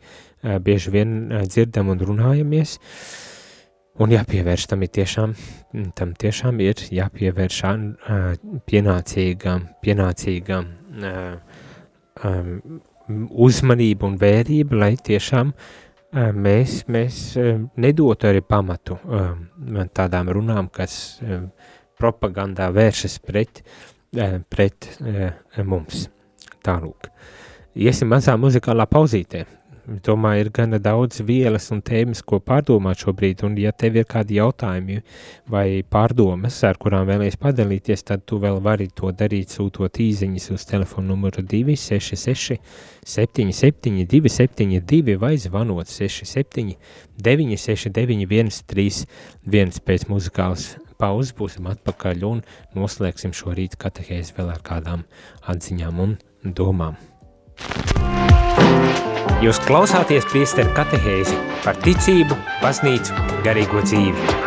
bieži vien dzirdam un runājamies. Un jāpievērš tam ir tiešām, tam tiešām ir jāpievērš pienācīgam, pienācīgam uzmanība un vērība, lai tiešām mēs, mēs nedotu arī pamatu tādām runām, kas propagandā vēršas pret, uh, pret uh, mums. Tālūk. Iesim mazā muzikālā pauzītē domāju, ir gana daudz vielas un tēmas, ko pārdomāt šobrīd, un ja tev ir kādi jautājumi vai pārdomas, ar kurām vēlies padalīties, tad tu vēl vari to darīt, sūtot īziņas uz telefonu numuru 266 77 272 vai zvanot 67 969 131 pēc muzikālas pauzes būsim atpakaļ un noslēgsim šo rītu katehēzi vēl ar kādām atziņām un domām. Jūs klausāties priesteru katehēzi par ticību, baznīcu, garīgo dzīvi.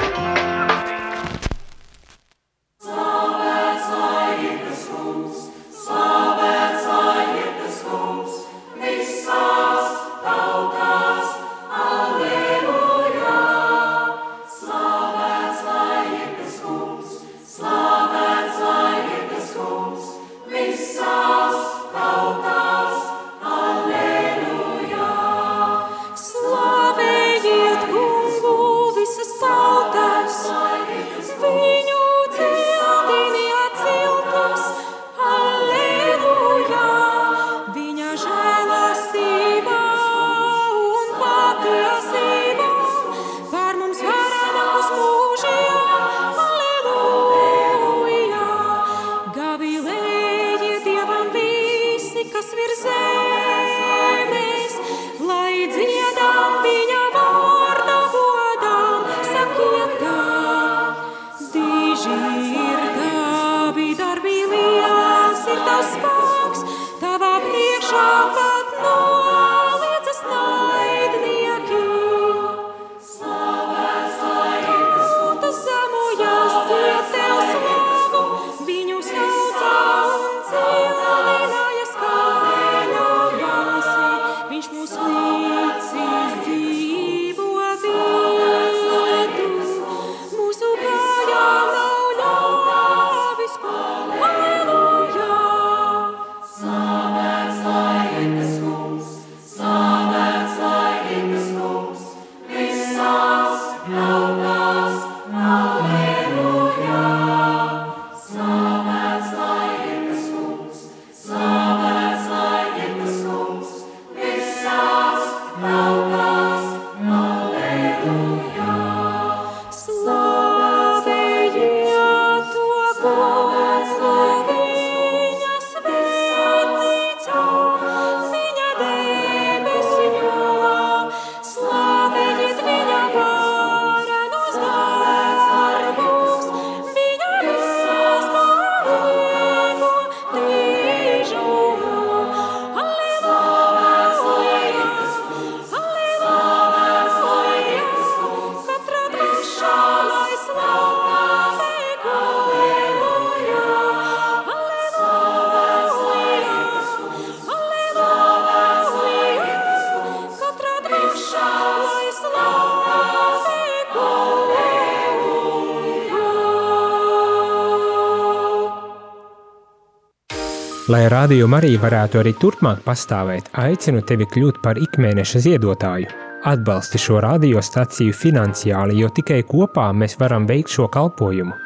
Lai Radio Marija varētu arī turpmāk pastāvēt, aicinu tevi kļūt par ikmēneša ziedotāju. Atbalsti šo radiostaciju finansiāli, jo tikai kopā mēs varam veikt šo kalpojumu.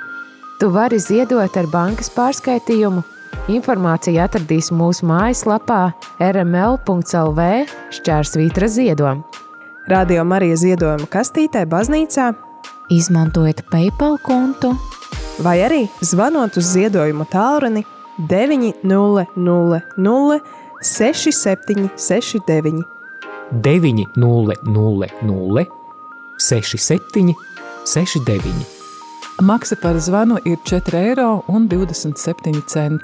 Tu vari ziedot ar bankas pārskaitījumu. Informācija atradīs mūsu mājaslapā rml.lv šķērsvītra ziedojuma. Radio Marija ziedojuma kastītē baznīcā Izmantojiet PayPal kontu vai arī zvanot uz ziedojumu tālruni 900 6769. 900 67 69. Maksa par zvanu ir 4,27 eiro.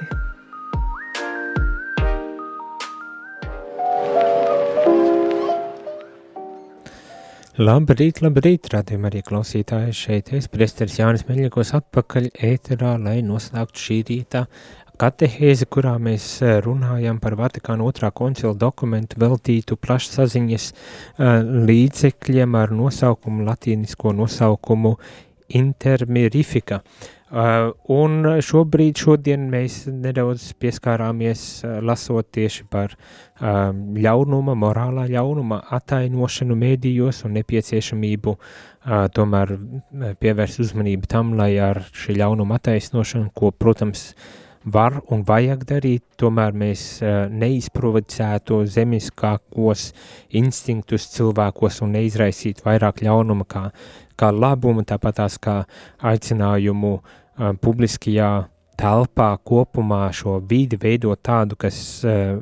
Labrīt, labrīt, rādījumā arī klausītāji šeit. Es, Presteris Jānis Meļņikos, atpakaļ ēterā, lai noslēgtu šī rīta katehēzi, kurā mēs eh, runājam par Vatikāna otrā koncila dokumentu veltītu plašsaziņas uh, līdzekļiem ar nosaukumu, latīnisko nosaukumu Intermirifika. Uh, un šobrīd, šodien mēs nedaudz pieskārāmies uh, lasot tieši par uh, ļaunuma, morālā ļaunuma atainošanu mēdījos un nepieciešamību uh, tomēr pievērst uzmanību tam, lai ar šī ļaunuma attaisnošanu, ko, protams, var un vajag darīt, tomēr mēs uh, neizprovocētu zemiskākos instinktus cilvēkos un neizraisītu vairāk ļaunuma kā kā labumu, tāpat tās kā aicinājumu uh, publiskajā telpā kopumā šo vidi veidot tādu, kas uh,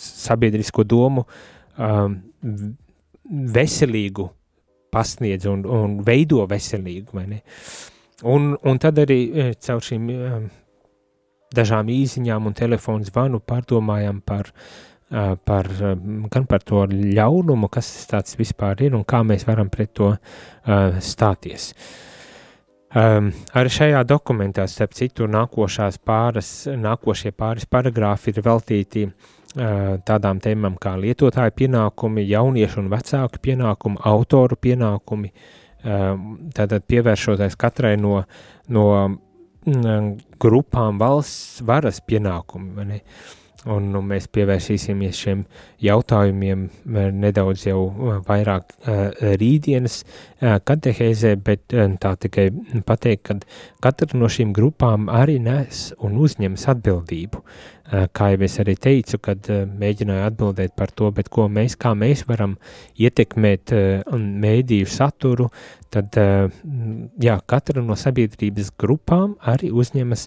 sabiedrisko domu um, veselīgu pasniedz un, un veido veselīgu, vai ne? Un, un tad arī caur šīm um, dažām īziņām un telefonu zvanu pārdomājam par par, gan par to ļaunumu, kas tas vispār ir un kā mēs varam pret to stāties. Um, arī šajā dokumentā, starp citu, pāris, nākošie pāris paragrāfi ir veltīti uh, tādām tēmām kā lietotāju pienākumi, jauniešu un vecāku pienākumi, autoru pienākumi, uh, tātad pievēršoties katrai no, no grupām valsts varas pienākumi? Uh, un nu, mēs pievērsīsimies šiem jautājumiem eh, nedaudz jau eh, vairāk uh, rītdienas katehēzē, bet tā tikai pateikt, ka katra no šīm grupām arī nes un uzņems atbildību. Kā jau es arī teicu, kad mēģināju atbildēt par to, bet ko mēs, kā mēs varam ietekmēt mēdīju saturu, tad jā, katra no sabiedrības grupām arī uzņemas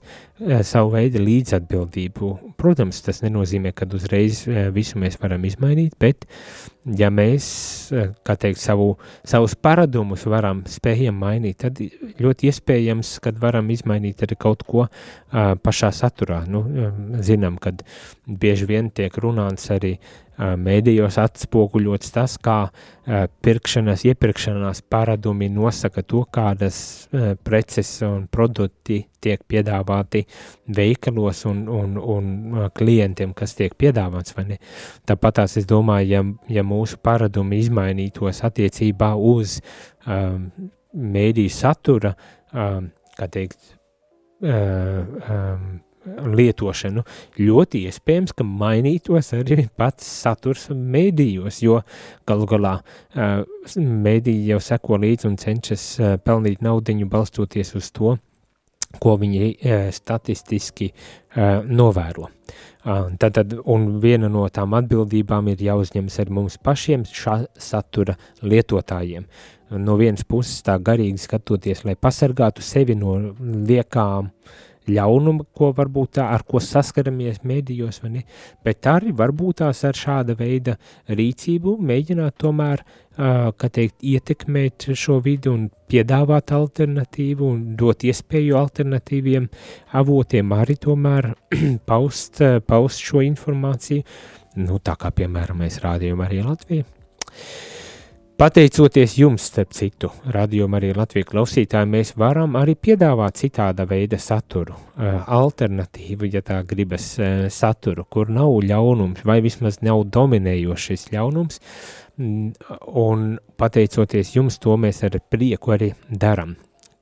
savu veidu līdzatbildību. Protams, tas nenozīmē, ka uzreiz visu mēs varam izmainīt, bet ja mēs, eh, kā teikt, savu, savus paradumus varam, spējam mainīt, tad ļoti iespējams, kad varam izmainīt arī kaut ko uh, pašā saturā. Nu, zinām, kad bieži vien tiek runāts arī mēdījos atspoguļots tas, kā pirkšanas, iepirkšanās paradumi nosaka to, kādas preces un produkti tiek piedāvāti veikalos un, un, un klientiem, kas tiek piedāvāts. Tāpat tās es domāju, ja, ja mūsu paradumi izmainītos attiecībā uz um, mēdīju satura, um, kā teikt, uh, um, lietošanu, ļoti iespējams, ka mainītos arī pats saturs mēdījos, jo galu galā uh, mēdīji jau seko līdzi un cenšas uh, pelnīt naudiņu balstoties uz to, ko viņi uh, statistiski uh, novēro. Tad, tad, un viena no tām atbildībām ir jāuzņemas ar mums pašiem šā satura lietotājiem. No vienas puses tā garīgi skatoties, lai pasargātu sevi no liekām uh, ļaunumu, ko varbūt tā, ar ko saskaramies mēdījos, vai ne, bet arī varbūt tās ar šāda veida rīcību mēģināt tomēr, uh, kā teikt, ietekmēt šo vidi un piedāvāt alternatīvu un dot iespēju alternatīviem avotiem arī tomēr paust, paust šo informāciju, nu tā kā piemēram mēs rādījām arī Latviju. Pateicoties jums, starp citu, radījuma arī Latvijas klausītājiem, mēs varam arī piedāvāt citāda veida saturu, eh, alternatīvu, ja tā gribas, eh, saturu, kur nav ļaunums vai vismaz nav dominējošs ļaunums, mm, un pateicoties jums, to mēs ar prieku arī daram.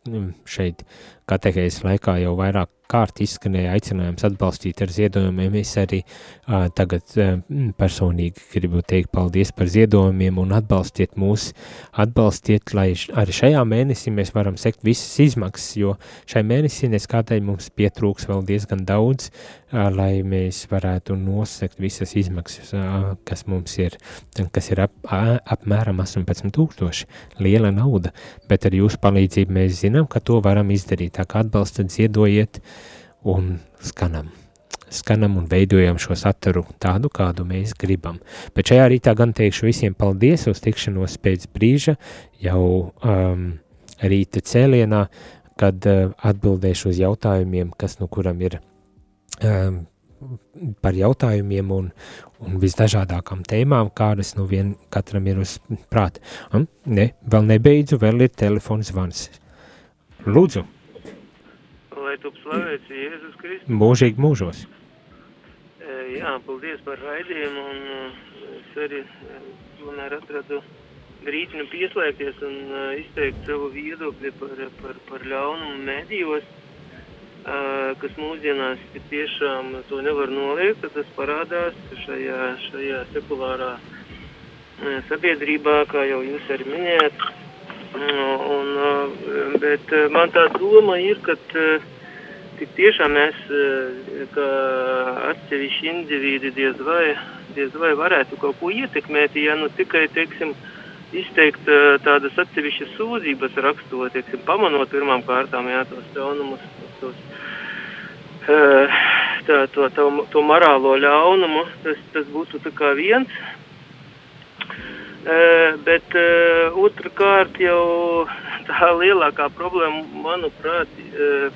Mm, šeit katehējas laikā jau vairāk kārt izskanēja aicinājums atbalstīt ar ziedojumiem. Es arī uh, tagad uh, personīgi gribu teikt paldies par ziedojumiem un atbalstiet mūs, atbalstiet, lai arī šajā mēnesī mēs varam sekt visas izmaksas, jo šai mēnesī neskādēļ mums pietrūks vēl diezgan daudz, uh, lai mēs varētu nosekt visas izmaksas, uh, kas mums ir, kas ir ap, uh, apmēram 18 tūkstoši, liela nauda, bet ar jūsu palīdzību mēs zinām, ka to varam izdarīt, tā kā atbalstat ziedojiet, uh, un skanam. Skanam un veidojam šo saturu tādu, kādu mēs gribam. Bet šajā rītā gan teikšu visiem paldies uz tikšanos pēc brīža, jau um, rīta cēlienā, kad uh, atbildēšu uz jautājumiem, kas nu kuram ir um, par jautājumiem un, un visdažādākām tēmām, kādas nu vien katram ir uz prāta. Um, ne, vēl nebeidzu, vēl ir telefons zvans. Lūdzu! Lai tu slavēts Jēzus Kristus. Mūžīgi mūžos. Jā, paldies par raidījumu, un es arī tomēr atradu brīdini pieslēgties un izteikt savu viedokli par, par, par ļaunumu medijos, kas mūsdienās tiešām to nevar noliegt, tad tas parādās šajā, šajā sekulārā sabiedrībā, kā jau jūs arī minējat. Un, bet man tā doma ir, ka tik tiešām mēs, kā atsevišķi indivīdi, diez vai, diez vai varētu kaut ko ietekmēt, ja nu tikai, teiksim, izteikt tādas atsevišķas sūdzības rakstot, teiksim, pamanot pirmām kārtām, jā, tos ļaunumus, tos, tā, to, to, to morālo ļaunumu, tas, tas būtu tā kā viens. Bet otrkārt jau tā lielākā problēma, manuprāt, ir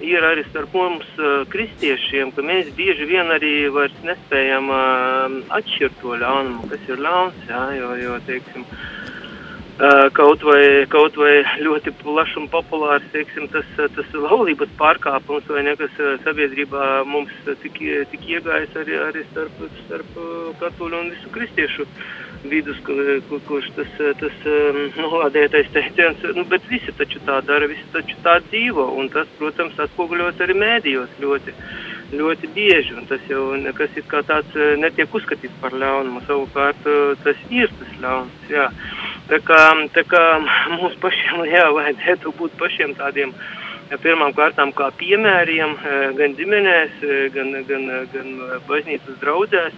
arī starp mums uh, kristiešiem, ka mēs bieži vien arī nespējam uh, atšķirt to ļaunumu, kas ir ļauns, jā, jo, jo teiksim, uh, kaut vai, kaut vai ļoti plašs un populārs, teiksim, tas, tas laulības pārkāpums vai nekas sabiedrībā mums tik, tik iegājis arī, arī starp, starp katoļu un visu kristiešu vidus, kurš tas, tas novādētais teiciens, nu, bet visi taču tā dara, visi taču tā dzīvo, un tas, protams, atspoguļos arī mēdījos ļoti, ļoti bieži, un tas jau nekas ir kā tāds netiek uzskatīts par ļaunumu, savukārt tas ir tas ļauns, jā. Tā kā, tā kā mums pašiem, jā, vajadzētu būt pašiem tādiem, pirmām kārtām kā piemēriem, gan ģimenēs, gan, gan, gan baznīcas draudzēs,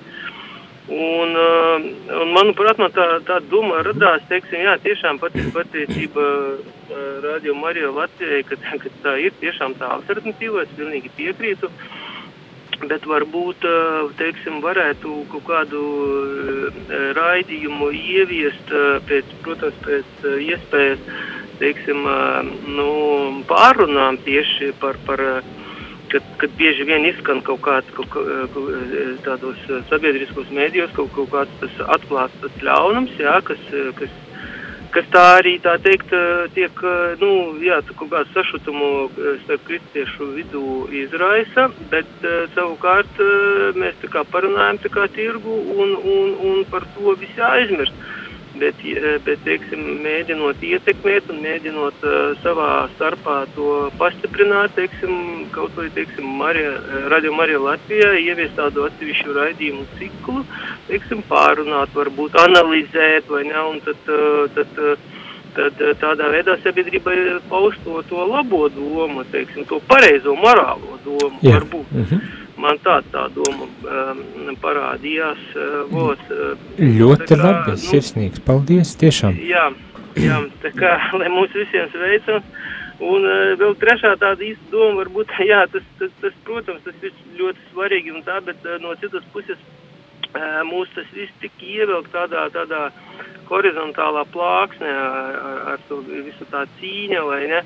Un, uh, un manuprāt, man tā, tā doma radās, teiksim, jā, tiešām pati, pateicība uh, Radio Marija Latvijai, ka, ka tā ir tiešām tā alternatīva, es pilnīgi piekrītu. Bet varbūt, uh, teiksim, varētu kaut kādu raidījumu ieviest pēc, protams, pēc iespējas, teiksim, nu, pārunām tieši par, par kad, kad bieži vien izskan kaut kāds kaut, kaut, tādos eh, sabiedriskos mēdījos, kaut, kaut kāds tas atklāts tas ļaunums, jā, kas, kas, kas tā arī tā teikt eh, tiek, eh, nu, jā, kaut kādu sašutumu starp kristiešu vidū izraisa, bet savukārt mēs tā kā parunājam tā kā tirgu un, un, un par to visi aizmirst bet, bet teiksim, mēģinot ietekmēt un mēģinot uh, savā starpā to pastiprināt, teiksim, kaut vai, teiksim, Marija, Radio Marija Latvijā ievies tādu atsevišķu raidījumu ciklu, teiksim, pārunāt, varbūt analizēt vai ne, un tad, uh, tad uh, tad tādā veidā sabiedrībai paust to, to labo domu, teiksim, to pareizo morālo domu, Jā. varbūt. Uh mhm. Man tā, tā doma um, parādījās. Uh, vot, uh, Ļoti kā, labi, nu, sirsnīgs, paldies, tiešām. Jā, jā, tā kā, lai mums visiem sveicam. Un uh, vēl trešā tāda īsta doma varbūt, jā, tas, tas, tas, protams, tas ir ļoti svarīgi un tā, bet uh, no citas puses uh, mūs tas viss tik ievilk tādā, tādā horizontālā plāksnē ar, ar, ar to visu tā cīņa, vai ne?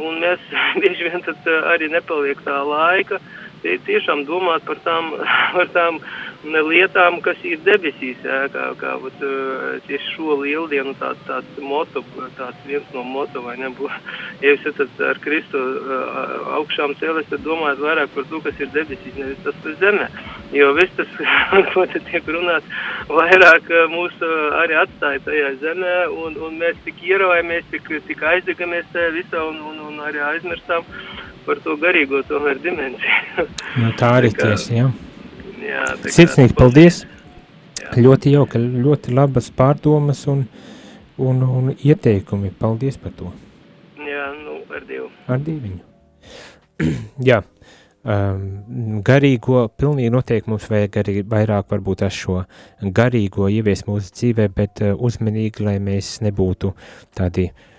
Un mēs bieži vien tad uh, arī nepaliek tā laika. Uh, tiešām domāt par tām, par tām lietām, kas ir debesīs, jā, kā, kā vat, tieši šo lieldienu tāds, tāds moto, tāds viens no moto, vai nebūtu, ja jūs esat ar Kristu augšām cēlis, tad domājat vairāk par to, kas ir debesīs, nevis tas, kas zemē. Jo viss tas, ko te tiek runāts, vairāk mūs arī atstāja tajā zemē, un, un mēs tik ieraujamies, tik, tik aizdegamies tajā visā, un, un, un arī aizmirstam par to garīgo tomēr dimensiju. Nu, tā arī tiesa, jā. Jā, Sirsnīgi paldies! Ļoti jauka, ļoti labas pārdomas un, un, un ieteikumi. Paldies par to! Jā, nu, ar Dievu. Ar diviņu. Jā, um, garīgo pilnīgi noteikti mums vajag arī vairāk varbūt ar šo garīgo ievies mūsu dzīvē, bet uh, uzmanīgi, lai mēs nebūtu tādi, uh,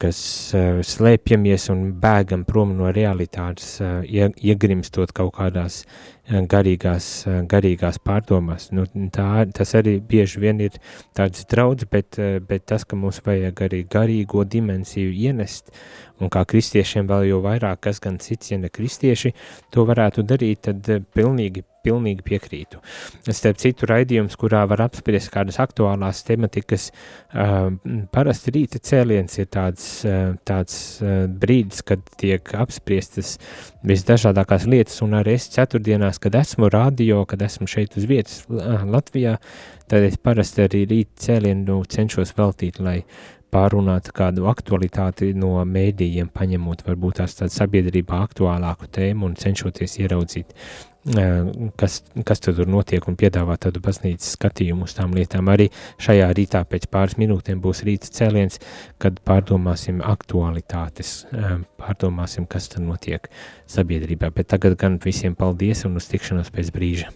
kas uh, slēpjamies un bēgam prom no realitātes, ie, iegrimstot kaut kādās garīgās, uh, garīgās pārdomās. Nu, tā, tas arī bieži vien ir tāds draudz, bet, uh, bet tas, ka mums vajag arī garīgo dimensiju ienest, un kā kristiešiem vēl jau vairāk, kas gan cits, ja ne kristieši, to varētu darīt, tad eh, pilnīgi, pilnīgi piekrītu. Starp citu raidījums, kurā var apspriest kādas aktuālās tematikas, parasti rīta cēliens ir tāds, tāds brīdis, kad tiek apspriestas visdažādākās lietas, un arī es ceturtdienās, kad esmu radio, kad esmu šeit uz vietas uh, Latvijā, tad es parasti arī rīta cēlienu cenšos veltīt, lai pārunāt kādu aktualitāti no mēdījiem, paņemot varbūt tās tādu sabiedrībā aktuālāku tēmu un cenšoties ieraudzīt, eh, kas, kas tur notiek un piedāvāt tādu baznīcas skatījumu uz tām lietām. Arī šajā rītā pēc pāris minūtēm būs rīta cēliens, kad pārdomāsim aktualitātes, pārdomāsim, kas tur notiek sabiedrībā. Bet tagad gan visiem paldies un uz tikšanos pēc brīža.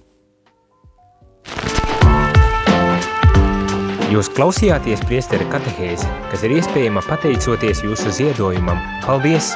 Jūs klausījāties priesteri katehēzi, kas ir iespējama pateicoties jūsu ziedojumam. Paldies!